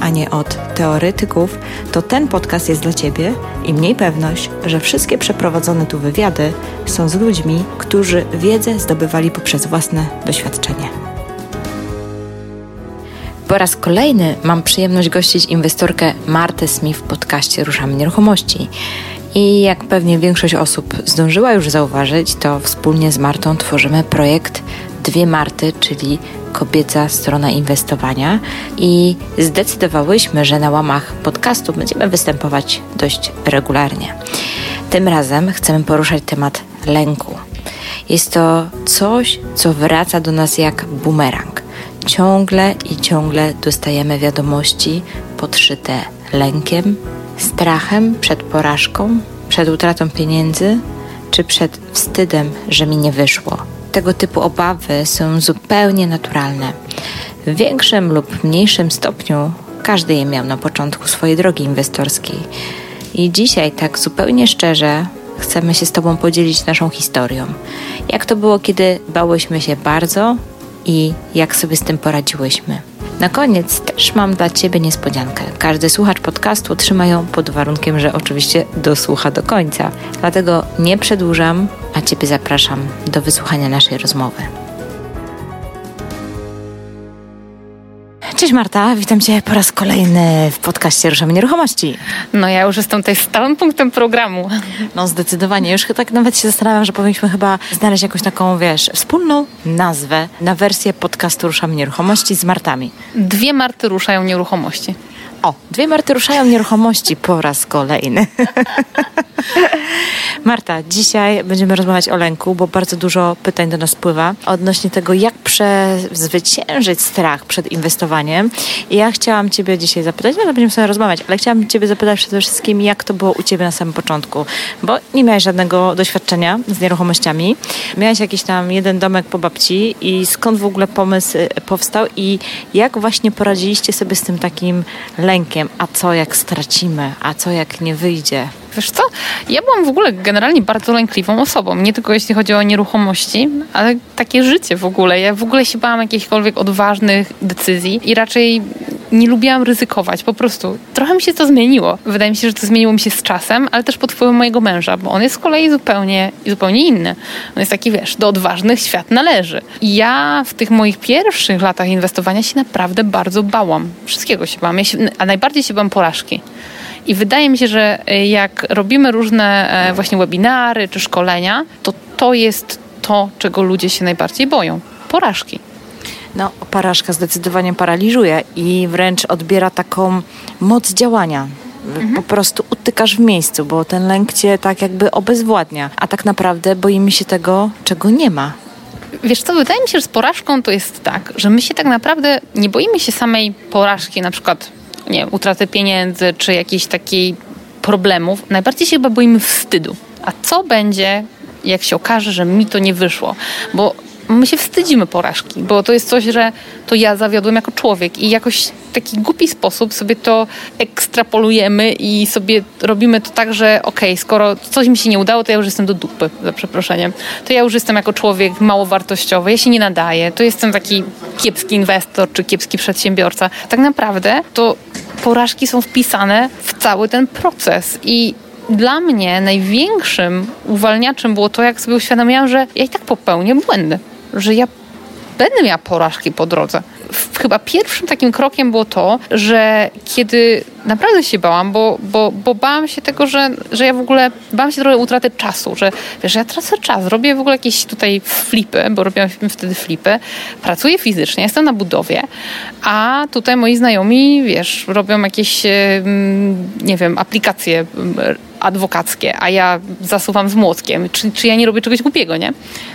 a nie od teoretyków, to ten podcast jest dla Ciebie i mniej pewność, że wszystkie przeprowadzone tu wywiady są z ludźmi, którzy wiedzę zdobywali poprzez własne doświadczenie. Po raz kolejny mam przyjemność gościć inwestorkę Martę Smith w podcaście Ruszamy Nieruchomości. I jak pewnie większość osób zdążyła już zauważyć, to wspólnie z Martą tworzymy projekt Dwie Marty, czyli kobieca strona inwestowania i zdecydowałyśmy, że na łamach podcastu będziemy występować dość regularnie. Tym razem chcemy poruszać temat lęku. Jest to coś, co wraca do nas jak bumerang. Ciągle i ciągle dostajemy wiadomości podszyte lękiem, strachem przed porażką, przed utratą pieniędzy czy przed wstydem, że mi nie wyszło tego typu obawy są zupełnie naturalne. W większym lub mniejszym stopniu każdy je miał na początku swojej drogi inwestorskiej. I dzisiaj, tak zupełnie szczerze, chcemy się z Tobą podzielić naszą historią. Jak to było, kiedy bałyśmy się bardzo i jak sobie z tym poradziłyśmy. Na koniec też mam dla Ciebie niespodziankę. Każdy słuchacz podcastu otrzyma ją pod warunkiem, że oczywiście dosłucha do końca. Dlatego nie przedłużam, a Ciebie zapraszam do wysłuchania naszej rozmowy. Cześć Marta, witam Cię po raz kolejny w podcaście Ruszamy Nieruchomości. No ja już jestem tutaj stałym punktem programu. No zdecydowanie, już tak nawet się zastanawiam, że powinniśmy chyba znaleźć jakąś taką, wiesz, wspólną nazwę na wersję podcastu Ruszamy Nieruchomości z Martami. Dwie Marty ruszają nieruchomości. O, dwie Marty ruszają nieruchomości po raz kolejny. Marta, dzisiaj będziemy rozmawiać o lęku, bo bardzo dużo pytań do nas spływa odnośnie tego, jak przezwyciężyć strach przed inwestowaniem. I ja chciałam Ciebie dzisiaj zapytać, no będziemy sobie rozmawiać, ale chciałam Ciebie zapytać przede wszystkim, jak to było u Ciebie na samym początku, bo nie miałaś żadnego doświadczenia z nieruchomościami. Miałaś jakiś tam jeden domek po babci i skąd w ogóle pomysł y, powstał i jak właśnie poradziliście sobie z tym takim lękiem, a co jak stracimy, a co jak nie wyjdzie? Wiesz co? Ja byłam w ogóle generalnie bardzo lękliwą osobą. Nie tylko jeśli chodzi o nieruchomości, ale takie życie w ogóle. Ja w ogóle się bałam jakichkolwiek odważnych decyzji i raczej nie lubiłam ryzykować. Po prostu trochę mi się to zmieniło. Wydaje mi się, że to zmieniło mi się z czasem, ale też pod wpływem mojego męża, bo on jest z kolei zupełnie, zupełnie inny. On jest taki, wiesz, do odważnych świat należy. I ja w tych moich pierwszych latach inwestowania się naprawdę bardzo bałam. Wszystkiego się bałam. Ja się, a najbardziej się bałam porażki. I wydaje mi się, że e, jak robimy różne e, właśnie webinary czy szkolenia, to to jest to, czego ludzie się najbardziej boją. Porażki. No, porażka zdecydowanie paraliżuje i wręcz odbiera taką moc działania. Mhm. Po prostu utykasz w miejscu, bo ten lęk cię tak jakby obezwładnia. A tak naprawdę boimy się tego, czego nie ma. Wiesz co, wydaje mi się, że z porażką to jest tak, że my się tak naprawdę nie boimy się samej porażki, na przykład nie utraty pieniędzy czy jakichś takich problemów. Najbardziej się chyba boimy wstydu. A co będzie, jak się okaże, że mi to nie wyszło? Bo my się wstydzimy porażki, bo to jest coś, że to ja zawiodłem jako człowiek i jakoś w taki głupi sposób sobie to ekstrapolujemy i sobie robimy to tak, że okej, okay, skoro coś mi się nie udało, to ja już jestem do dupy, za przeproszeniem. To ja już jestem jako człowiek mało wartościowy, ja się nie nadaję, to jestem taki kiepski inwestor czy kiepski przedsiębiorca. Tak naprawdę to porażki są wpisane w cały ten proces i dla mnie największym uwalniaczem było to, jak sobie uświadomiłam, że ja i tak popełnię błędy że ja będę miała porażki po drodze. Chyba pierwszym takim krokiem było to, że kiedy naprawdę się bałam, bo, bo, bo bałam się tego, że, że ja w ogóle bałam się trochę utraty czasu, że wiesz, ja tracę czas, robię w ogóle jakieś tutaj flipy, bo robiłam wtedy flipy, pracuję fizycznie, jestem na budowie, a tutaj moi znajomi, wiesz, robią jakieś, nie wiem, aplikacje adwokackie, a ja zasuwam z młotkiem. Czy, czy ja nie robię czegoś głupiego, nie?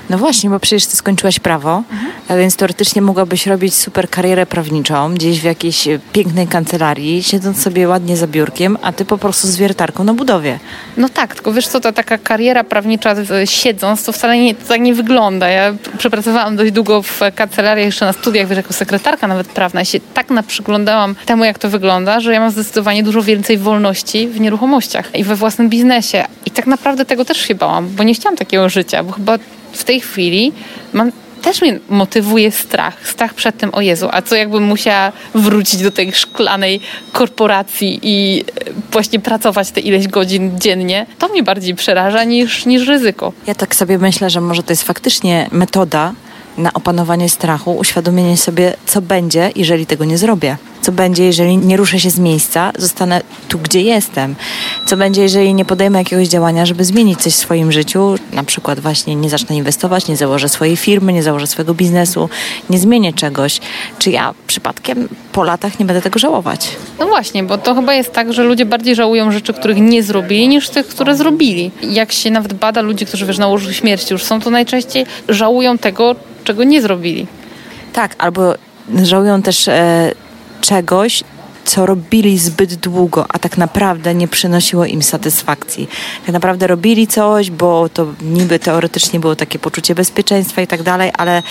No właśnie, bo przecież ty skończyłaś prawo, mhm. a więc teoretycznie mogłabyś robić super karierę prawniczą gdzieś w jakiejś pięknej kancelarii, siedząc sobie ładnie za biurkiem, a ty po prostu z wiertarką na budowie. No tak, tylko wiesz co, ta taka kariera prawnicza siedząc, to wcale nie, to tak nie wygląda. Ja przepracowałam dość długo w kancelarii, jeszcze na studiach, wiesz, jako sekretarka nawet prawna. I się tak naprzyglądałam temu, jak to wygląda, że ja mam zdecydowanie dużo więcej wolności w nieruchomościach i we własnym biznesie. I tak naprawdę tego też się bałam, bo nie chciałam takiego życia, bo chyba w tej chwili mam też mnie motywuje strach. Strach przed tym, o Jezu, a co jakbym musiała wrócić do tej szklanej korporacji i e, właśnie pracować te ileś godzin dziennie? To mnie bardziej przeraża niż, niż ryzyko. Ja tak sobie myślę, że może to jest faktycznie metoda na opanowanie strachu, uświadomienie sobie, co będzie, jeżeli tego nie zrobię co będzie, jeżeli nie ruszę się z miejsca, zostanę tu, gdzie jestem. Co będzie, jeżeli nie podejmę jakiegoś działania, żeby zmienić coś w swoim życiu, na przykład właśnie nie zacznę inwestować, nie założę swojej firmy, nie założę swojego biznesu, nie zmienię czegoś. Czy ja przypadkiem po latach nie będę tego żałować? No właśnie, bo to chyba jest tak, że ludzie bardziej żałują rzeczy, których nie zrobili, niż tych, które zrobili. Jak się nawet bada ludzi, którzy wiesz, na łożu śmierci już są, to najczęściej żałują tego, czego nie zrobili. Tak, albo żałują też e, czegoś, co robili zbyt długo, a tak naprawdę nie przynosiło im satysfakcji. Tak naprawdę robili coś, bo to niby teoretycznie było takie poczucie bezpieczeństwa i tak dalej, ale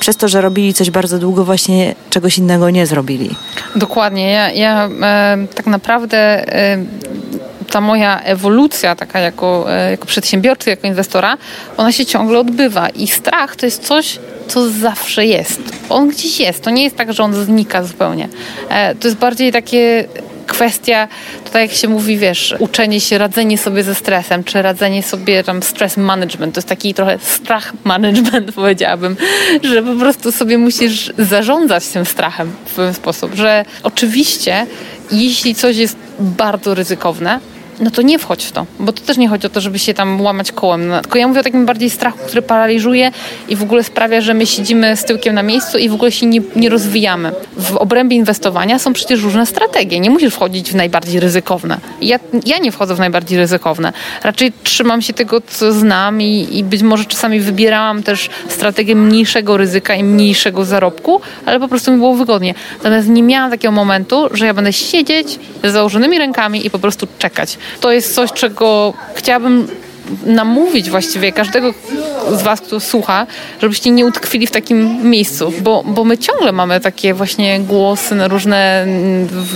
przez to, że robili coś bardzo długo, właśnie czegoś innego nie zrobili. Dokładnie. Ja, ja e, tak naprawdę e, ta moja ewolucja taka jako, e, jako przedsiębiorcy, jako inwestora, ona się ciągle odbywa i strach to jest coś, co zawsze jest. On gdzieś jest. To nie jest tak, że on znika zupełnie. E, to jest bardziej takie kwestia, tutaj jak się mówi, wiesz, uczenie się, radzenie sobie ze stresem, czy radzenie sobie tam stress management, to jest taki trochę strach management, powiedziałabym, że po prostu sobie musisz zarządzać tym strachem w pewien sposób, że oczywiście jeśli coś jest bardzo ryzykowne, no to nie wchodź w to, bo to też nie chodzi o to, żeby się tam łamać kołem. No, tylko ja mówię o takim bardziej strachu, który paraliżuje i w ogóle sprawia, że my siedzimy z tyłkiem na miejscu i w ogóle się nie, nie rozwijamy. W obrębie inwestowania są przecież różne strategie. Nie musisz wchodzić w najbardziej ryzykowne. Ja, ja nie wchodzę w najbardziej ryzykowne. Raczej trzymam się tego, co znam i, i być może czasami wybierałam też strategię mniejszego ryzyka i mniejszego zarobku, ale po prostu mi było wygodnie. Natomiast nie miałam takiego momentu, że ja będę siedzieć z założonymi rękami i po prostu czekać to jest coś, czego chciałabym namówić właściwie każdego z Was, kto słucha, żebyście nie utkwili w takim miejscu, bo, bo my ciągle mamy takie właśnie głosy na różne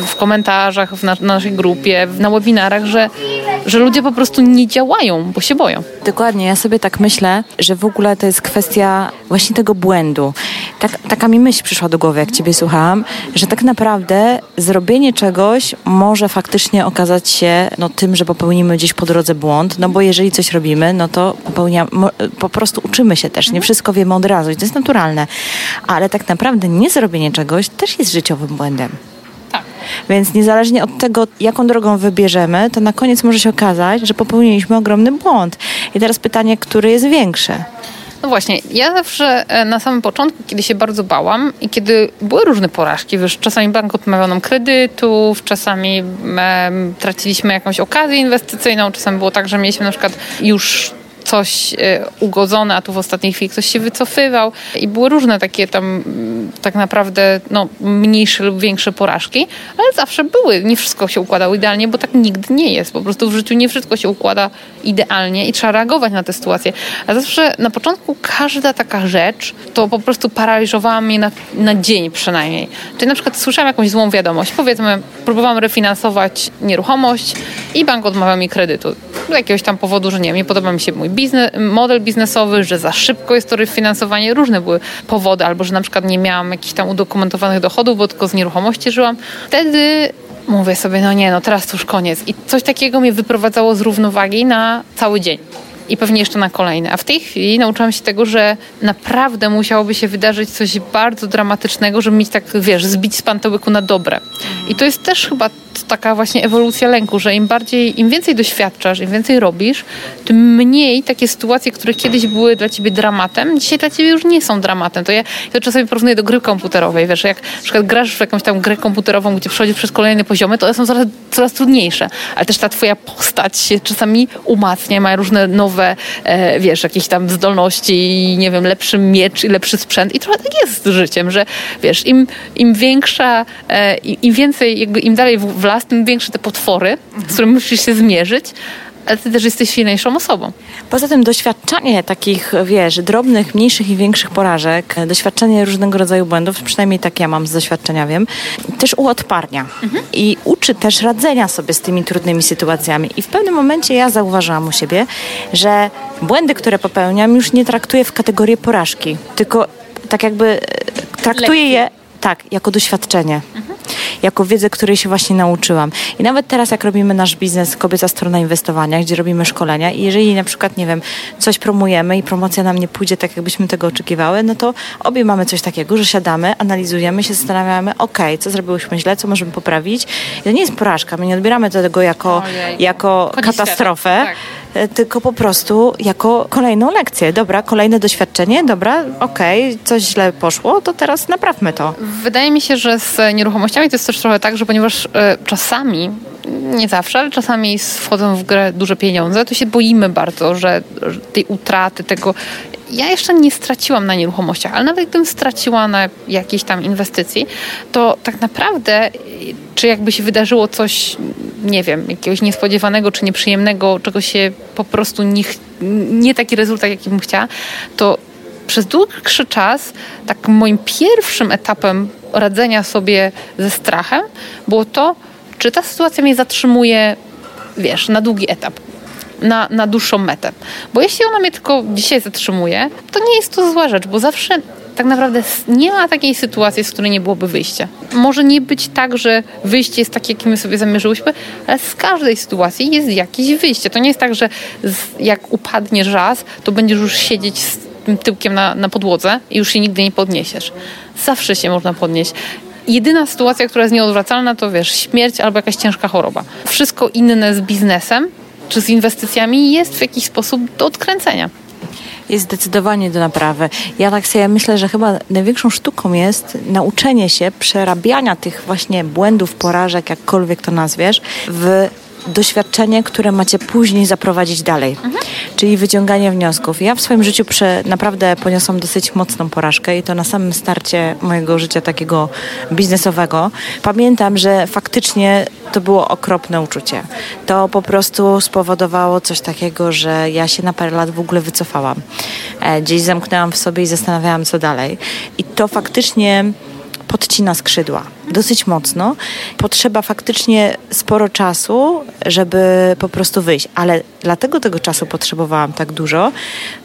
w, komentarzach, w na, naszej grupie, na webinarach, że, że ludzie po prostu nie działają, bo się boją. Dokładnie, ja sobie tak myślę, że w ogóle to jest kwestia właśnie tego błędu. Tak, taka mi myśl przyszła do głowy, jak Ciebie słuchałam, że tak naprawdę zrobienie czegoś może faktycznie okazać się no, tym, że popełnimy gdzieś po drodze błąd, no bo jeżeli coś robimy, no to popełniamy, po prostu uczymy się też, nie wszystko wiemy od razu i to jest naturalne. Ale tak naprawdę nie zrobienie czegoś też jest życiowym błędem. Tak. Więc niezależnie od tego, jaką drogą wybierzemy, to na koniec może się okazać, że popełniliśmy ogromny błąd. I teraz pytanie, który jest większy? No właśnie, ja zawsze e, na samym początku, kiedy się bardzo bałam i kiedy były różne porażki, wiesz, czasami bank odmawiał nam kredytów, czasami e, traciliśmy jakąś okazję inwestycyjną, czasami było tak, że mieliśmy na przykład już coś e, ugodzone, a tu w ostatniej chwili ktoś się wycofywał i były różne takie tam tak naprawdę no, mniejsze lub większe porażki, ale zawsze były. Nie wszystko się układało idealnie, bo tak nigdy nie jest. Po prostu w życiu nie wszystko się układa idealnie i trzeba reagować na tę sytuację. A zawsze na początku każda taka rzecz to po prostu paraliżowała mnie na, na dzień przynajmniej. Czyli na przykład słyszałam jakąś złą wiadomość. Powiedzmy, próbowałam refinansować nieruchomość i bank odmawia mi kredytu. Z jakiegoś tam powodu, że nie nie podoba mi się mój biznes, model biznesowy, że za szybko jest to refinansowanie. Różne były powody, albo że na przykład nie miałam jakichś tam udokumentowanych dochodów, bo tylko z nieruchomości żyłam. Wtedy mówię sobie, no nie, no teraz to już koniec. I coś takiego mnie wyprowadzało z równowagi na cały dzień. I pewnie jeszcze na kolejne. A w tej chwili nauczyłam się tego, że naprawdę musiałoby się wydarzyć coś bardzo dramatycznego, żeby mieć tak, wiesz, zbić z pantołyku na dobre. I to jest też chyba taka właśnie ewolucja lęku, że im bardziej, im więcej doświadczasz, im więcej robisz, tym mniej takie sytuacje, które kiedyś były dla ciebie dramatem, dzisiaj dla ciebie już nie są dramatem. To ja to czasami porównuję do gry komputerowej, wiesz, jak na przykład grasz w jakąś tam grę komputerową, gdzie przechodzisz przez kolejne poziomy, to one są coraz, coraz trudniejsze, ale też ta twoja postać się czasami umacnia, ma różne nowe, e, wiesz, jakieś tam zdolności i nie wiem, lepszy miecz i lepszy sprzęt. I trochę tak jest z życiem, że wiesz, im, im większa, e, im więcej, jakby im dalej w las, tym większe te potwory, z którymi musisz się zmierzyć, ale ty też jesteś silniejszą osobą. Poza tym doświadczanie takich, wiesz, drobnych, mniejszych i większych porażek, doświadczenie różnego rodzaju błędów, przynajmniej tak ja mam z doświadczenia, wiem, też uodparnia mhm. i uczy też radzenia sobie z tymi trudnymi sytuacjami. I w pewnym momencie ja zauważyłam u siebie, że błędy, które popełniam, już nie traktuję w kategorii porażki, tylko tak jakby e, traktuję je tak, jako doświadczenie. Mhm jako wiedzę, której się właśnie nauczyłam. I nawet teraz, jak robimy nasz biznes Kobieca Strona Inwestowania, gdzie robimy szkolenia i jeżeli na przykład, nie wiem, coś promujemy i promocja nam nie pójdzie tak, jakbyśmy tego oczekiwały, no to obie mamy coś takiego, że siadamy, analizujemy się, zastanawiamy, ok, co zrobiłyśmy źle, co możemy poprawić. I to nie jest porażka, my nie odbieramy tego jako, jako katastrofę. Tak tylko po prostu jako kolejną lekcję. Dobra, kolejne doświadczenie, dobra, okej, okay, coś źle poszło, to teraz naprawmy to. Wydaje mi się, że z nieruchomościami to jest też trochę tak, że ponieważ y, czasami nie zawsze, ale czasami wchodzą w grę duże pieniądze, to się boimy bardzo, że tej utraty, tego. Ja jeszcze nie straciłam na nieruchomościach, ale nawet gdybym straciła na jakiejś tam inwestycji, to tak naprawdę, czy jakby się wydarzyło coś, nie wiem, jakiegoś niespodziewanego czy nieprzyjemnego, czego się po prostu nie, nie taki rezultat, jaki bym chciała, to przez dłuższy czas, tak moim pierwszym etapem radzenia sobie ze strachem było to, czy ta sytuacja mnie zatrzymuje, wiesz, na długi etap? Na, na dłuższą metę. Bo jeśli ona mnie tylko dzisiaj zatrzymuje, to nie jest to zła rzecz, bo zawsze tak naprawdę nie ma takiej sytuacji, z której nie byłoby wyjścia. Może nie być tak, że wyjście jest takie, jakie my sobie zamierzyłyśmy, ale z każdej sytuacji jest jakieś wyjście. To nie jest tak, że jak upadniesz raz, to będziesz już siedzieć z tym tyłkiem na, na podłodze i już się nigdy nie podniesiesz. Zawsze się można podnieść jedyna sytuacja, która jest nieodwracalna, to wiesz, śmierć albo jakaś ciężka choroba. Wszystko inne z biznesem czy z inwestycjami jest w jakiś sposób do odkręcenia jest zdecydowanie do naprawy. Ja tak sobie myślę, że chyba największą sztuką jest nauczenie się przerabiania tych właśnie błędów, porażek, jakkolwiek to nazwiesz, w doświadczenie, które macie później zaprowadzić dalej, mhm. czyli wyciąganie wniosków. Ja w swoim życiu prze, naprawdę poniosłam dosyć mocną porażkę i to na samym starcie mojego życia takiego biznesowego. Pamiętam, że faktycznie to było okropne uczucie. To po prostu spowodowało coś takiego, że ja się na parę lat w ogóle wycofałam. E, gdzieś zamknęłam w sobie i zastanawiałam, co dalej. I to faktycznie podcina skrzydła dosyć mocno. Potrzeba faktycznie sporo czasu, żeby po prostu wyjść, ale dlatego tego czasu potrzebowałam tak dużo,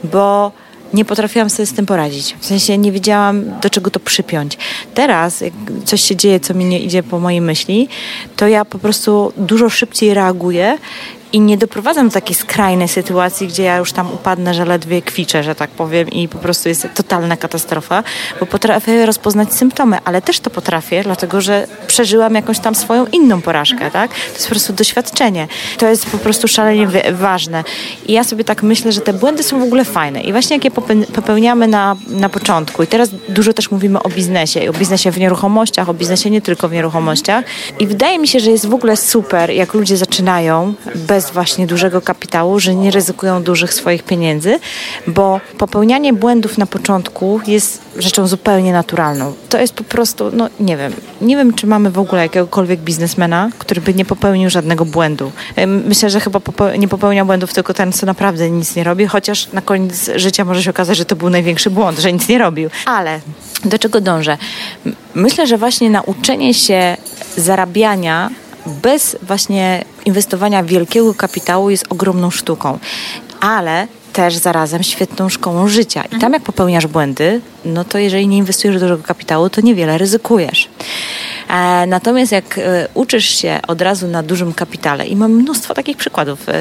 bo nie potrafiłam sobie z tym poradzić. W sensie nie wiedziałam, do czego to przypiąć. Teraz, jak coś się dzieje, co mi nie idzie po mojej myśli, to ja po prostu dużo szybciej reaguję i nie doprowadzam do takiej skrajnej sytuacji, gdzie ja już tam upadnę, że ledwie kwiczę, że tak powiem i po prostu jest totalna katastrofa, bo potrafię rozpoznać symptomy, ale też to potrafię, dlatego że przeżyłam jakąś tam swoją inną porażkę, tak? To jest po prostu doświadczenie. To jest po prostu szalenie ważne. I ja sobie tak myślę, że te błędy są w ogóle fajne i właśnie jak je popełniamy na, na początku i teraz dużo też mówimy o biznesie, o biznesie w nieruchomościach, o biznesie nie tylko w nieruchomościach i wydaje mi się, że jest w ogóle super, jak ludzie zaczynają bez bez właśnie dużego kapitału, że nie ryzykują dużych swoich pieniędzy, bo popełnianie błędów na początku jest rzeczą zupełnie naturalną. To jest po prostu, no nie wiem, nie wiem, czy mamy w ogóle jakiegokolwiek biznesmena, który by nie popełnił żadnego błędu. Myślę, że chyba nie popełnia błędów tylko ten, co naprawdę nic nie robi, chociaż na koniec życia może się okazać, że to był największy błąd, że nic nie robił. Ale do czego dążę? Myślę, że właśnie nauczenie się zarabiania bez właśnie inwestowania wielkiego kapitału jest ogromną sztuką. Ale też zarazem świetną szkołą życia. I tam jak popełniasz błędy, no to jeżeli nie inwestujesz dużego kapitału, to niewiele ryzykujesz. E, natomiast jak e, uczysz się od razu na dużym kapitale i mam mnóstwo takich przykładów e,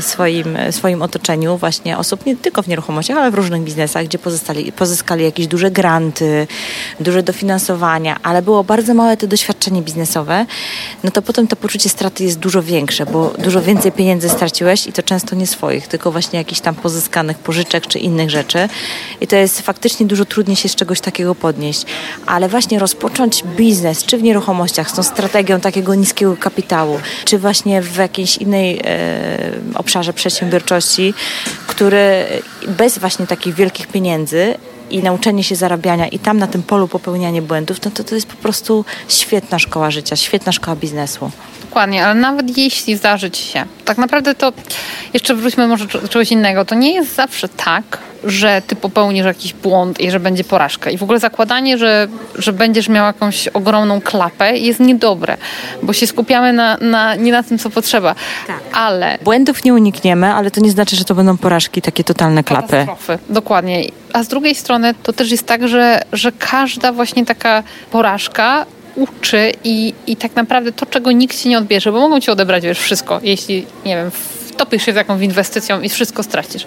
w swoim, swoim otoczeniu właśnie osób nie tylko w nieruchomościach, ale w różnych biznesach, gdzie pozyskali, pozyskali jakieś duże granty, duże dofinansowania, ale było bardzo małe to doświadczenie biznesowe, no to potem to poczucie straty jest dużo większe, bo dużo więcej pieniędzy straciłeś i to często nie swoich, tylko właśnie jakichś tam pozyskanych pożyczek czy innych rzeczy. I to jest faktycznie dużo trudniej się z czegoś takiego podnieść. Ale właśnie rozpocząć biznes, czy w nieruchomościach, z tą strategią takiego niskiego kapitału, czy właśnie w jakiejś innej e, obszarze przedsiębiorczości, który bez właśnie takich wielkich pieniędzy i nauczenie się zarabiania i tam na tym polu popełnianie błędów, no to to jest po prostu świetna szkoła życia, świetna szkoła biznesu. Dokładnie, ale nawet jeśli zdarzy ci się, tak naprawdę to jeszcze wróćmy może do czegoś innego. To nie jest zawsze tak, że ty popełnisz jakiś błąd i że będzie porażka. I w ogóle zakładanie, że, że będziesz miał jakąś ogromną klapę jest niedobre, bo się skupiamy na, na, nie na tym, co potrzeba. Tak. Ale... Błędów nie unikniemy, ale to nie znaczy, że to będą porażki, takie totalne klapy. Katastrofy. Dokładnie. A z drugiej strony to też jest tak, że, że każda właśnie taka porażka uczy i, i tak naprawdę to, czego nikt ci nie odbierze, bo mogą ci odebrać wiesz, wszystko, jeśli, nie wiem, wtopisz się w jakąś inwestycją i wszystko stracisz.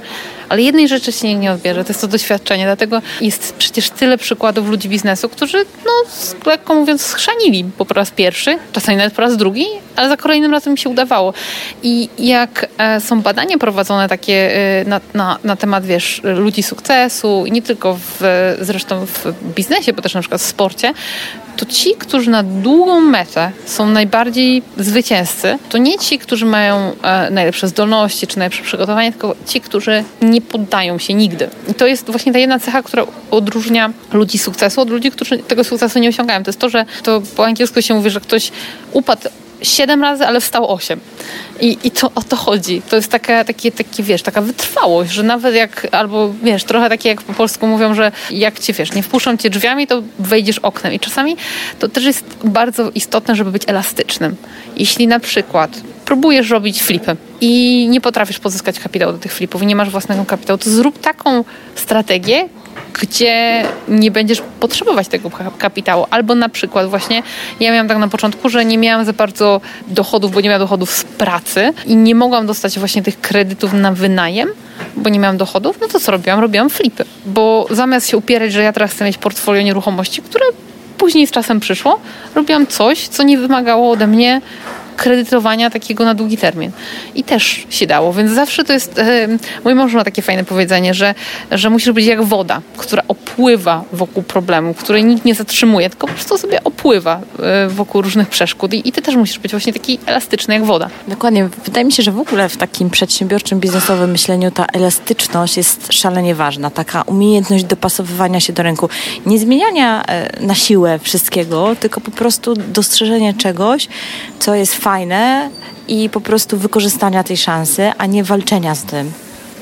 Ale jednej rzeczy się nikt nie odbierze, to jest to doświadczenie. Dlatego jest przecież tyle przykładów ludzi biznesu, którzy, no, lekko mówiąc, schrzanili po raz pierwszy, czasami nawet po raz drugi, ale za kolejnym razem mi się udawało. I jak e, są badania prowadzone takie e, na, na, na temat, wiesz, ludzi sukcesu, nie tylko w, zresztą w biznesie, bo też na przykład w sporcie, to ci, którzy na długą metę są najbardziej zwycięzcy, to nie ci, którzy mają e, najlepsze zdolności czy najlepsze przygotowanie, tylko ci, którzy nie poddają się nigdy. I to jest właśnie ta jedna cecha, która odróżnia ludzi sukcesu od ludzi, którzy tego sukcesu nie osiągają. To jest to, że to po angielsku się mówi, że ktoś upadł siedem razy, ale wstał osiem. I, I to o to chodzi. To jest taka, takie, takie, wiesz, taka wytrwałość, że nawet jak, albo wiesz, trochę takie jak po polsku mówią, że jak cię, wiesz, nie wpuszczą cię drzwiami, to wejdziesz oknem. I czasami to też jest bardzo istotne, żeby być elastycznym. Jeśli na przykład próbujesz robić flipy i nie potrafisz pozyskać kapitału do tych flipów i nie masz własnego kapitału, to zrób taką strategię, gdzie nie będziesz potrzebować tego kapitału. Albo na przykład właśnie, ja miałam tak na początku, że nie miałam za bardzo dochodów, bo nie miałam dochodów z pracy i nie mogłam dostać właśnie tych kredytów na wynajem, bo nie miałam dochodów, no to co robiłam? Robiłam flipy. Bo zamiast się upierać, że ja teraz chcę mieć portfolio nieruchomości, które później z czasem przyszło, robiłam coś, co nie wymagało ode mnie kredytowania takiego na długi termin. I też się dało, więc zawsze to jest, e, mój mąż ma takie fajne powiedzenie, że, że musisz być jak woda, która opływa wokół problemu, której nikt nie zatrzymuje, tylko po prostu sobie opływa e, wokół różnych przeszkód i, ty też musisz być właśnie taki elastyczny jak woda. Dokładnie. Wydaje mi się, że w ogóle w takim przedsiębiorczym, biznesowym myśleniu ta elastyczność jest szalenie ważna. Taka umiejętność dopasowywania się do rynku. Nie zmieniania e, na siłę wszystkiego, tylko po prostu dostrzeżenia czegoś, co jest fajne i po prostu wykorzystania tej szansy, a nie walczenia z tym.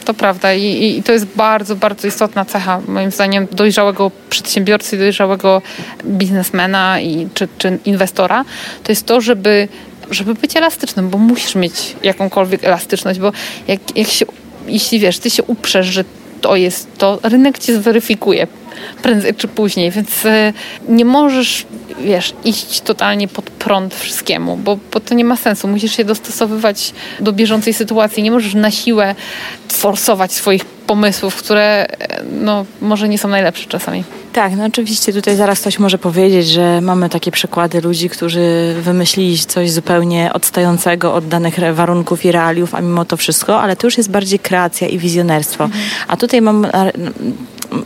To prawda I, i to jest bardzo, bardzo istotna cecha, moim zdaniem, dojrzałego przedsiębiorcy, dojrzałego biznesmena i, czy, czy inwestora. To jest to, żeby żeby być elastycznym, bo musisz mieć jakąkolwiek elastyczność, bo jak, jak się, jeśli wiesz, ty się uprzesz, że to jest to, rynek cię zweryfikuje prędzej czy później, więc e, nie możesz, wiesz, iść totalnie pod prąd wszystkiemu, bo, bo to nie ma sensu. Musisz się dostosowywać do bieżącej sytuacji. Nie możesz na siłę forsować swoich pomysłów, które e, no, może nie są najlepsze czasami. Tak, no oczywiście tutaj zaraz ktoś może powiedzieć, że mamy takie przykłady ludzi, którzy wymyślili coś zupełnie odstającego od danych warunków i realiów, a mimo to wszystko, ale to już jest bardziej kreacja i wizjonerstwo. Mhm. A tutaj mam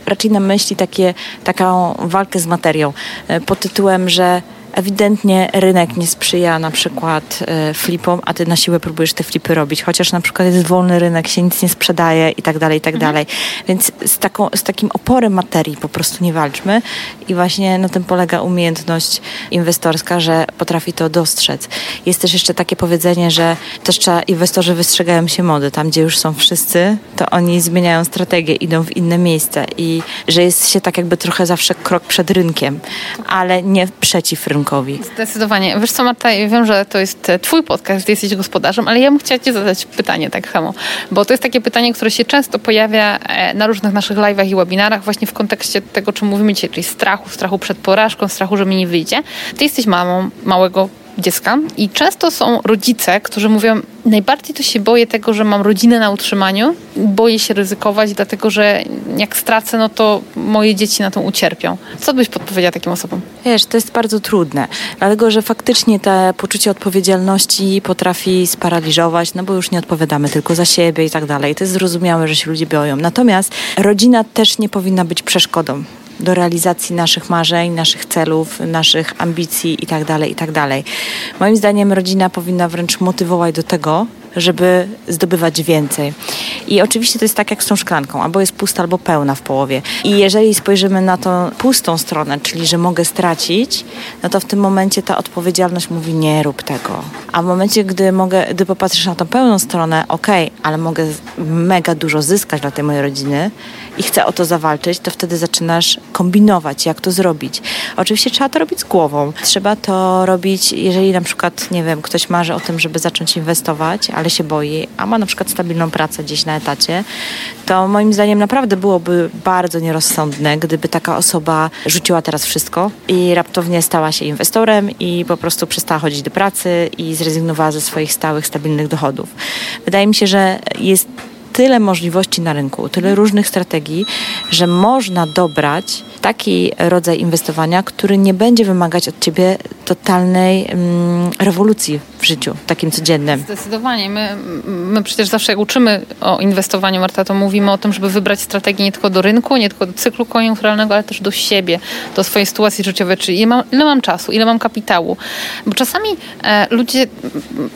raczej na myśli takie, taką walkę z materią e, pod tytułem, że ewidentnie rynek nie sprzyja na przykład e, flipom, a ty na siłę próbujesz te flipy robić, chociaż na przykład jest wolny rynek, się nic nie sprzedaje i tak dalej, i tak mhm. dalej. Więc z, taką, z takim oporem materii po prostu nie walczmy i właśnie na tym polega umiejętność inwestorska, że potrafi to dostrzec. Jest też jeszcze takie powiedzenie, że też trzeba, inwestorzy wystrzegają się mody. Tam, gdzie już są wszyscy, to oni zmieniają strategię, idą w inne miejsca i że jest się tak jakby trochę zawsze krok przed rynkiem, ale nie przeciw rynku rynkowi. Zdecydowanie. Wiesz co Marta, ja wiem, że to jest twój podcast, ty jesteś gospodarzem, ale ja bym chciała ci zadać pytanie tak samo, bo to jest takie pytanie, które się często pojawia e, na różnych naszych live'ach i webinarach właśnie w kontekście tego, czym mówimy dzisiaj, czyli strachu, strachu przed porażką, strachu, że mi nie wyjdzie. Ty jesteś mamą małego dziecka i często są rodzice, którzy mówią, najbardziej to się boję tego, że mam rodzinę na utrzymaniu, boję się ryzykować, dlatego że jak stracę, no to moje dzieci na to ucierpią. Co byś podpowiedziała takim osobom? Wiesz, to jest bardzo trudne, dlatego że faktycznie te poczucie odpowiedzialności potrafi sparaliżować, no bo już nie odpowiadamy tylko za siebie i tak dalej. To jest zrozumiałe, że się ludzie boją. Natomiast rodzina też nie powinna być przeszkodą do realizacji naszych marzeń, naszych celów, naszych ambicji itd., tak itd. Tak Moim zdaniem rodzina powinna wręcz motywować do tego, żeby zdobywać więcej. I oczywiście to jest tak jak z tą szklanką, albo jest pusta, albo pełna w połowie. I jeżeli spojrzymy na tą pustą stronę, czyli że mogę stracić, no to w tym momencie ta odpowiedzialność mówi nie rób tego. A w momencie, gdy mogę, gdy popatrzysz na tą pełną stronę, okej, okay, ale mogę mega dużo zyskać dla tej mojej rodziny i chcę o to zawalczyć, to wtedy zaczynasz kombinować, jak to zrobić. Oczywiście trzeba to robić z głową. Trzeba to robić, jeżeli na przykład, nie wiem, ktoś marzy o tym, żeby zacząć inwestować, ale się boi, a ma na przykład stabilną pracę gdzieś na etacie, to moim zdaniem naprawdę byłoby bardzo nierozsądne, gdyby taka osoba rzuciła teraz wszystko i raptownie stała się inwestorem i po prostu przestała chodzić do pracy i zrezygnowała ze swoich stałych, stabilnych dochodów. Wydaje mi się, że jest tyle możliwości na rynku, tyle różnych strategii, że można dobrać taki rodzaj inwestowania, który nie będzie wymagać od ciebie totalnej mm, rewolucji w życiu, takim codziennym. Zdecydowanie. My, my przecież zawsze jak uczymy o inwestowaniu, Marta, to mówimy o tym, żeby wybrać strategię nie tylko do rynku, nie tylko do cyklu koniunkturalnego, ale też do siebie, do swojej sytuacji życiowej, czyli ile mam, ile mam czasu, ile mam kapitału. Bo czasami e, ludzie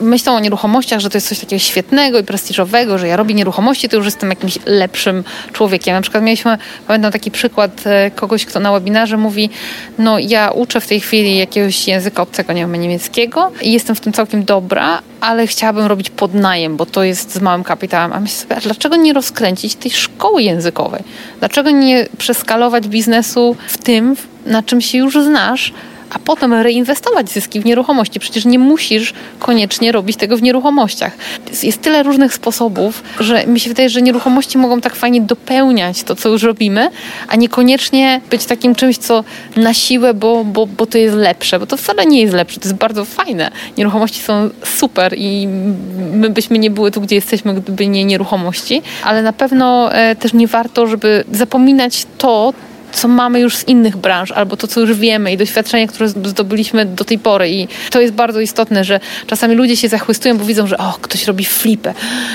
myślą o nieruchomościach, że to jest coś takiego świetnego i prestiżowego, że ja robię nieruchomości, to już jestem jakimś lepszym człowiekiem. Na przykład mieliśmy, pamiętam taki przykład e, kogoś, kto na webinarze mówi, no ja uczę w tej chwili jakiegoś języka obcego, nie wiem, niemieckiego i jestem w tym całkiem dobra, ale chciałabym robić podnajem, bo to jest z małym kapitałem. A myślę sobie, a dlaczego nie rozkręcić tej szkoły językowej? Dlaczego nie przeskalować biznesu w tym, na czym się już znasz, a potem reinwestować zyski w nieruchomości. Przecież nie musisz koniecznie robić tego w nieruchomościach. Jest tyle różnych sposobów, że mi się wydaje, że nieruchomości mogą tak fajnie dopełniać to, co już robimy, a niekoniecznie być takim czymś, co na siłę, bo, bo, bo to jest lepsze, bo to wcale nie jest lepsze, to jest bardzo fajne. Nieruchomości są super i my byśmy nie były tu, gdzie jesteśmy, gdyby nie nieruchomości, ale na pewno e, też nie warto, żeby zapominać to, co mamy już z innych branż, albo to, co już wiemy i doświadczenie, które zdobyliśmy do tej pory. I to jest bardzo istotne, że czasami ludzie się zachwystują, bo widzą, że o, ktoś robi flipę,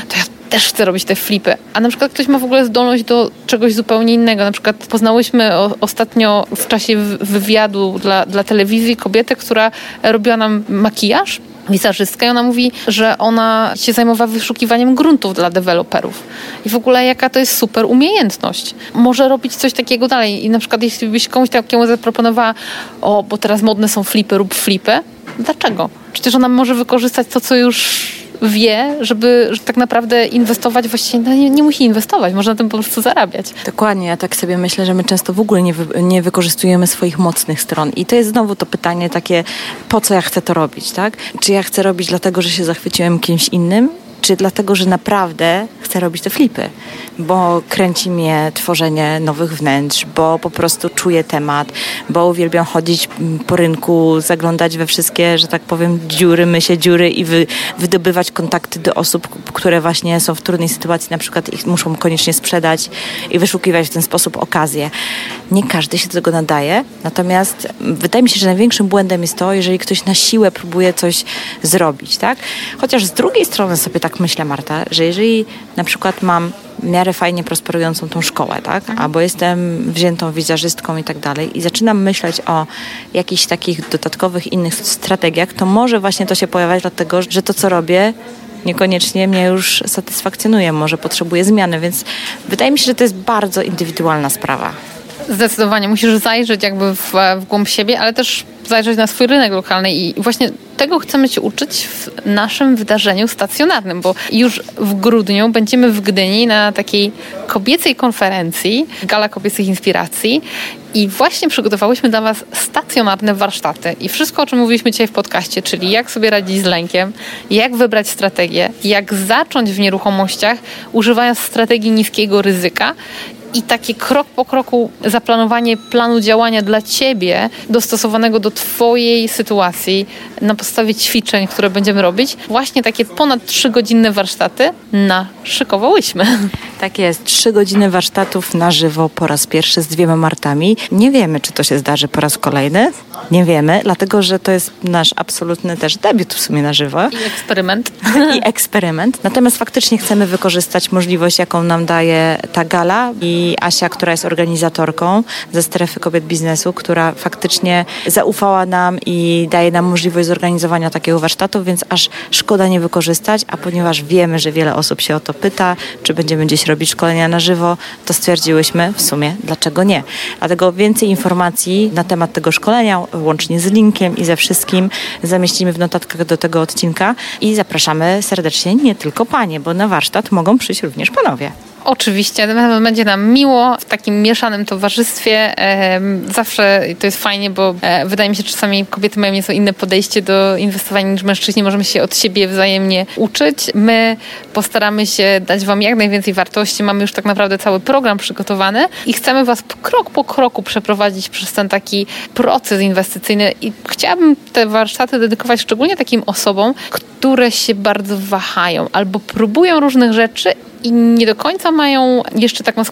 to ja też chcę robić te flipy. A na przykład ktoś ma w ogóle zdolność do czegoś zupełnie innego. Na przykład poznałyśmy o, ostatnio w czasie wywiadu dla, dla telewizji kobietę, która robiła nam makijaż wizerzystkę i ona mówi, że ona się zajmowała wyszukiwaniem gruntów dla deweloperów. I w ogóle jaka to jest super umiejętność. Może robić coś takiego dalej. I na przykład jeśli byś komuś takiemu zaproponowała, o, bo teraz modne są flipy, rób flipy. Dlaczego? Przecież ona może wykorzystać to, co już wie, żeby że tak naprawdę inwestować właściwie no nie, nie, musi inwestować, można na tym po prostu zarabiać. Dokładnie, ja tak sobie myślę, że my często w ogóle nie, wy, nie wykorzystujemy swoich mocnych stron i to jest znowu to pytanie takie, po co ja chcę to robić, tak? Czy ja chcę robić dlatego, że się zachwyciłem kimś innym, czy dlatego, że naprawdę chcę robić te flipy, bo kręci mnie tworzenie nowych wnętrz, bo po prostu czuję temat, bo uwielbiam chodzić po rynku, zaglądać we wszystkie, że tak powiem, dziury, mysie dziury i wy, wydobywać kontakty do osób, które właśnie są w trudnej sytuacji, na przykład ich muszą koniecznie sprzedać i wyszukiwać w ten sposób okazję. Nie każdy się do tego nadaje, natomiast wydaje mi się, że największym błędem jest to, jeżeli ktoś na siłę próbuje coś zrobić, tak? Chociaż z drugiej strony sobie tak myślę, Marta, że jeżeli na przykład mam w miarę fajnie prosperującą tą szkołę, tak? Mhm. Albo jestem wziętą wizerzystką i tak dalej i zaczynam myśleć o jakichś takich dodatkowych innych strategiach, to może właśnie to się pojawiać dlatego, że to, co robię, niekoniecznie mnie już satysfakcjonuje, może potrzebuję zmiany, więc wydaje mi się, że to jest bardzo indywidualna sprawa. Zdecydowanie musisz zajrzeć jakby w, w głąb siebie, ale też zajrzeć na swój rynek lokalny i właśnie tego chcemy się uczyć w naszym wydarzeniu stacjonarnym, bo już w grudniu będziemy w Gdyni na takiej kobiecej konferencji, Gala Kobiecych Inspiracji i właśnie przygotowałyśmy dla Was stacjonarne warsztaty. I wszystko, o czym mówiliśmy dzisiaj w podcaście, czyli jak sobie radzić z lękiem, jak wybrać strategię, jak zacząć w nieruchomościach, używając strategii niskiego ryzyka i takie krok po kroku zaplanowanie planu działania dla Ciebie, dostosowanego do Twojej sytuacji na podstawie ćwiczeń, które będziemy robić, właśnie takie ponad trzygodzinne warsztaty naszykowałyśmy. Tak jest, trzy godziny warsztatów na żywo po raz pierwszy z dwiema Martami. Nie wiemy, czy to się zdarzy po raz kolejny. Nie wiemy, dlatego że to jest nasz absolutny też debiut w sumie na żywo. I eksperyment. I eksperyment. Natomiast faktycznie chcemy wykorzystać możliwość, jaką nam daje ta gala i Asia, która jest organizatorką ze strefy kobiet biznesu, która faktycznie zaufała nam i daje nam możliwość zorganizowania takiego warsztatu, więc aż szkoda nie wykorzystać, a ponieważ wiemy, że wiele osób się o to pyta, czy będziemy gdzieś robić szkolenia na żywo, to stwierdziłyśmy w sumie, dlaczego nie. Dlatego więcej informacji na temat tego szkolenia, łącznie z linkiem i ze wszystkim, zamieścimy w notatkach do tego odcinka i zapraszamy serdecznie nie tylko panie, bo na warsztat mogą przyjść również panowie. Oczywiście, będzie nam miło w takim mieszanym towarzystwie. Zawsze to jest fajnie, bo e, wydaje mi się, że czasami kobiety mają nieco inne podejście do inwestowania niż mężczyźni. Możemy się od siebie wzajemnie uczyć. My postaramy się dać Wam jak najwięcej wartości. Mamy już tak naprawdę cały program przygotowany i chcemy Was krok po kroku przeprowadzić przez ten taki proces inwestycyjny. I chciałabym te warsztaty dedykować szczególnie takim osobom, które się bardzo wahają albo próbują różnych rzeczy i nie do końca mają jeszcze taką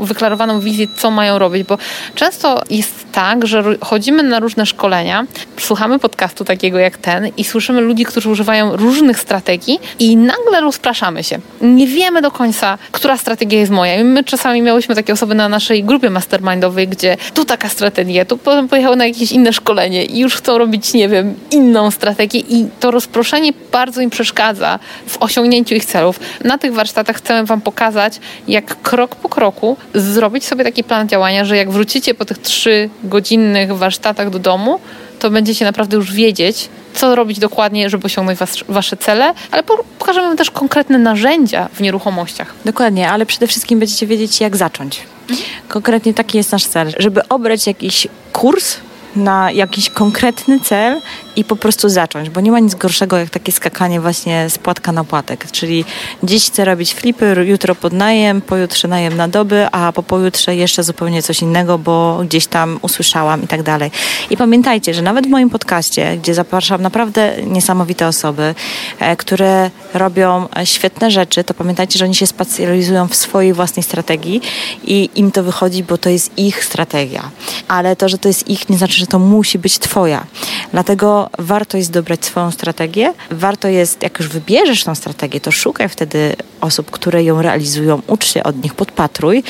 wyklarowaną wizję, co mają robić, bo często jest tak, że chodzimy na różne szkolenia, słuchamy podcastu takiego jak ten i słyszymy ludzi, którzy używają różnych strategii i nagle rozpraszamy się. Nie wiemy do końca, która strategia jest moja. I my czasami miałyśmy takie osoby na naszej grupie mastermindowej, gdzie tu taka strategia, tu potem pojechały na jakieś inne szkolenie i już chcą robić, nie wiem, inną strategię i to rozproszenie bardzo im przeszkadza w osiągnięciu ich celów. Na tych warsztatach chcemy chcemy Wam pokazać, jak krok po kroku zrobić sobie taki plan działania, że jak wrócicie po tych trzy godzinnych warsztatach do domu, to będziecie naprawdę już wiedzieć, co robić dokładnie, żeby osiągnąć was, Wasze cele, ale pokażemy Wam też konkretne narzędzia w nieruchomościach. Dokładnie, ale przede wszystkim będziecie wiedzieć, jak zacząć. Mhm. Konkretnie taki jest nasz cel, żeby obrać jakiś kurs, na jakiś konkretny cel i po prostu zacząć, bo nie ma nic gorszego jak takie skakanie właśnie z płatka na płatek, czyli dziś chcę robić flipy, jutro podnajem, pojutrze najem na doby, a po pojutrze jeszcze zupełnie coś innego, bo gdzieś tam usłyszałam i tak dalej. I pamiętajcie, że nawet w moim podcaście, gdzie zapraszam naprawdę niesamowite osoby, e, które robią e, świetne rzeczy, to pamiętajcie, że oni się specjalizują w swojej własnej strategii i im to wychodzi, bo to jest ich strategia. Ale to, że to jest ich, nie znaczy, że to musi być Twoja. Dlatego warto jest dobrać swoją strategię. Warto jest, jak już wybierzesz tą strategię, to szukaj wtedy osób, które ją realizują, ucz się od nich, podpatruj,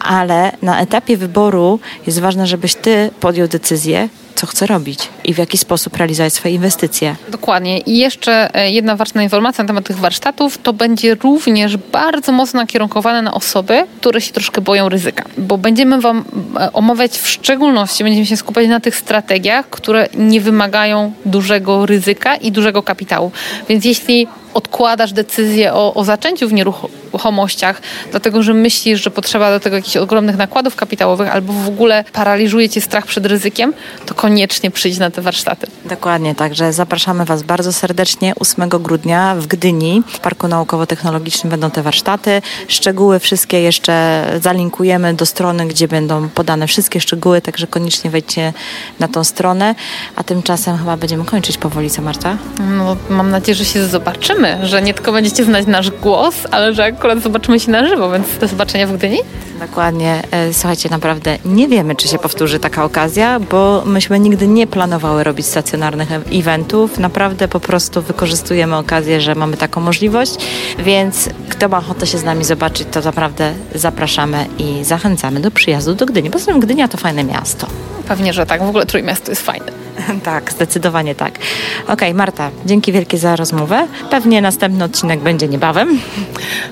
ale na etapie wyboru jest ważne, żebyś Ty podjął decyzję, co chce robić i w jaki sposób realizować swoje inwestycje. Dokładnie. I jeszcze e, jedna ważna informacja na temat tych warsztatów, to będzie również bardzo mocno nakierunkowane na osoby, które się troszkę boją ryzyka, bo będziemy Wam e, omawiać w szczególności, będziemy się skupiać na tych strategiach, które nie wymagają dużego ryzyka i dużego kapitału. Więc jeśli odkładasz decyzję o, o zaczęciu w nieruchomościach, dlatego że myślisz, że potrzeba do tego jakichś ogromnych nakładów kapitałowych albo w ogóle paraliżuje cię strach przed ryzykiem, to koniecznie przyjdź na te warsztaty. Dokładnie, także zapraszamy Was bardzo serdecznie 8 grudnia w Gdyni, w Parku Naukowo-Technologicznym będą te warsztaty. Szczegóły wszystkie jeszcze zalinkujemy do strony, gdzie będą podane wszystkie szczegóły, także koniecznie wejdźcie na tą stronę. A tymczasem chyba będziemy kończyć powoli, co Marta? No, mam nadzieję, że się zobaczymy, że nie tylko będziecie znać nasz głos, ale że akurat zobaczymy się na żywo, więc do zobaczenia w Gdyni. Dokładnie. E, słuchajcie, naprawdę nie wiemy, czy się powtórzy taka okazja, bo myśmy nigdy nie planowały robić stacjonarnych eventów. Naprawdę po prostu wykorzystujemy okazję, że mamy taką możliwość, więc kto ma ochotę się z nami zobaczyć, to naprawdę zapraszamy i zachęcamy do przyjazdu do Gdyni. Poza tym Gdynia to fajne miasto. Pewnie, że tak. W ogóle Trójmiasto jest fajne. tak, zdecydowanie tak. Okej, okay, Marta, dzięki wielkie za rozmowę. Pewnie następny odcinek będzie niebawem.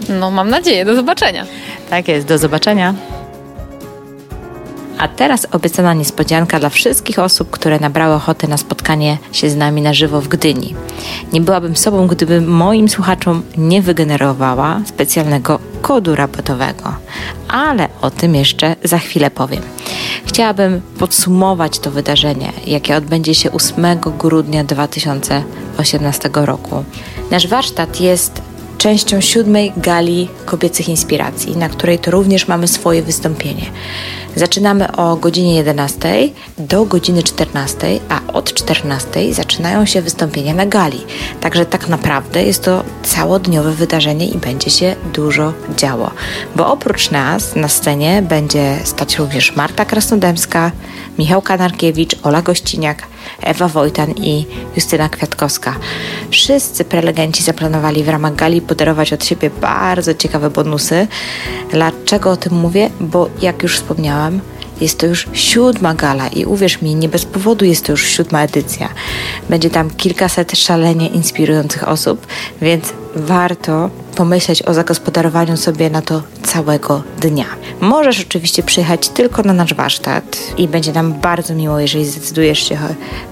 No, mam nadzieję. Do zobaczenia. Tak jest, do zobaczenia. A teraz obiecana niespodzianka dla wszystkich osób, które nabrały ochoty na spotkanie się z nami na żywo w Gdyni. Nie byłabym sobą, gdybym moim słuchaczom nie wygenerowała specjalnego kodu rabatowego, ale o tym jeszcze za chwilę powiem. Chciałabym podsumować to wydarzenie, jakie odbędzie się 8 grudnia 2018 roku. Nasz warsztat jest częścią siódmej gali kobiecych inspiracji, na której to również mamy swoje wystąpienie. Zaczynamy o godzinie 11 do godziny 14, a od 14 zaczynają się wystąpienia na gali. Także tak naprawdę jest to całodniowe wydarzenie i będzie się dużo działo. Bo oprócz nas na scenie będzie stać również Marta Krasnodębska, Michał Kanarkiewicz, Ola Gościniak, Ewa Wojtan i Justyna Kwiatkowska. Wszyscy prelegenci zaplanowali w ramach gali podarować od siebie bardzo ciekawe bonusy. Dlaczego o tym mówię? Bo jak już wspomniałam, jest to już siódma gala i uwierz mi, nie bez powodu jest to już siódma edycja. Będzie tam kilkaset szalenie inspirujących osób, więc warto pomyśleć o zagospodarowaniu sobie na to całego dnia. Możesz oczywiście przyjechać tylko na nasz warsztat i będzie nam bardzo miło, jeżeli zdecydujesz się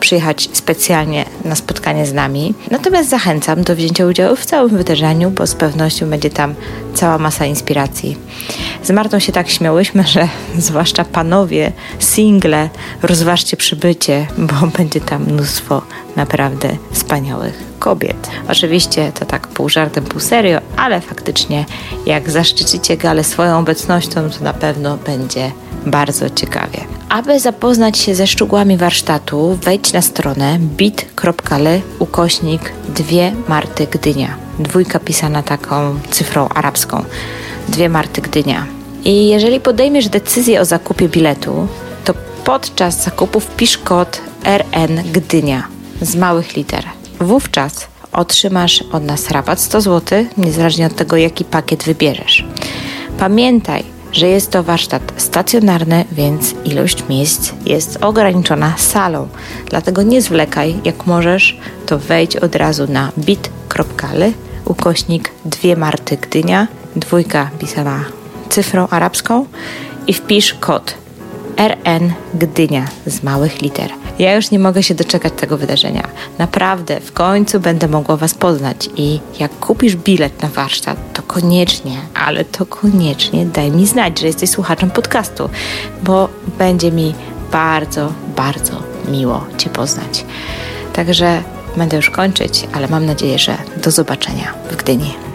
przyjechać specjalnie na spotkanie z nami. Natomiast zachęcam do wzięcia udziału w całym wydarzeniu, bo z pewnością będzie tam cała masa inspiracji. Z Martą się tak śmiałyśmy, że zwłaszcza panowie, single, rozważcie przybycie, bo będzie tam mnóstwo naprawdę wspaniałych kobiet. Oczywiście to tak pół żartem, pół serio, ale faktycznie jak zaszczycicie galę swoją obecnością, to na pewno będzie bardzo ciekawie. Aby zapoznać się ze szczegółami warsztatu, wejdź na stronę bit.ly ukośnik dwie Marty Gdynia. Dwójka pisana taką cyfrą arabską. Dwie Marty Gdynia. I jeżeli podejmiesz decyzję o zakupie biletu, to podczas zakupu wpisz kod RN Gdynia z małych liter. Wówczas otrzymasz od nas rabat 100 zł, niezależnie od tego, jaki pakiet wybierzesz. Pamiętaj, że jest to warsztat stacjonarny, więc ilość miejsc jest ograniczona salą. Dlatego nie zwlekaj, jak możesz, to wejdź od razu na bit.ly ukośnik dwie Marty Gdynia, dwójka pisana cyfrą arabską i wpisz kod RN Gdynia z małych liter. Ja już nie mogę się doczekać tego wydarzenia. Naprawdę, w końcu będę mogła Was poznać i jak kupisz bilet na warsztat, to koniecznie, ale to koniecznie daj mi znać, że jesteś słuchaczem podcastu, bo będzie mi bardzo, bardzo miło Cię poznać. Także będę już kończyć, ale mam nadzieję, że do zobaczenia w Gdyni.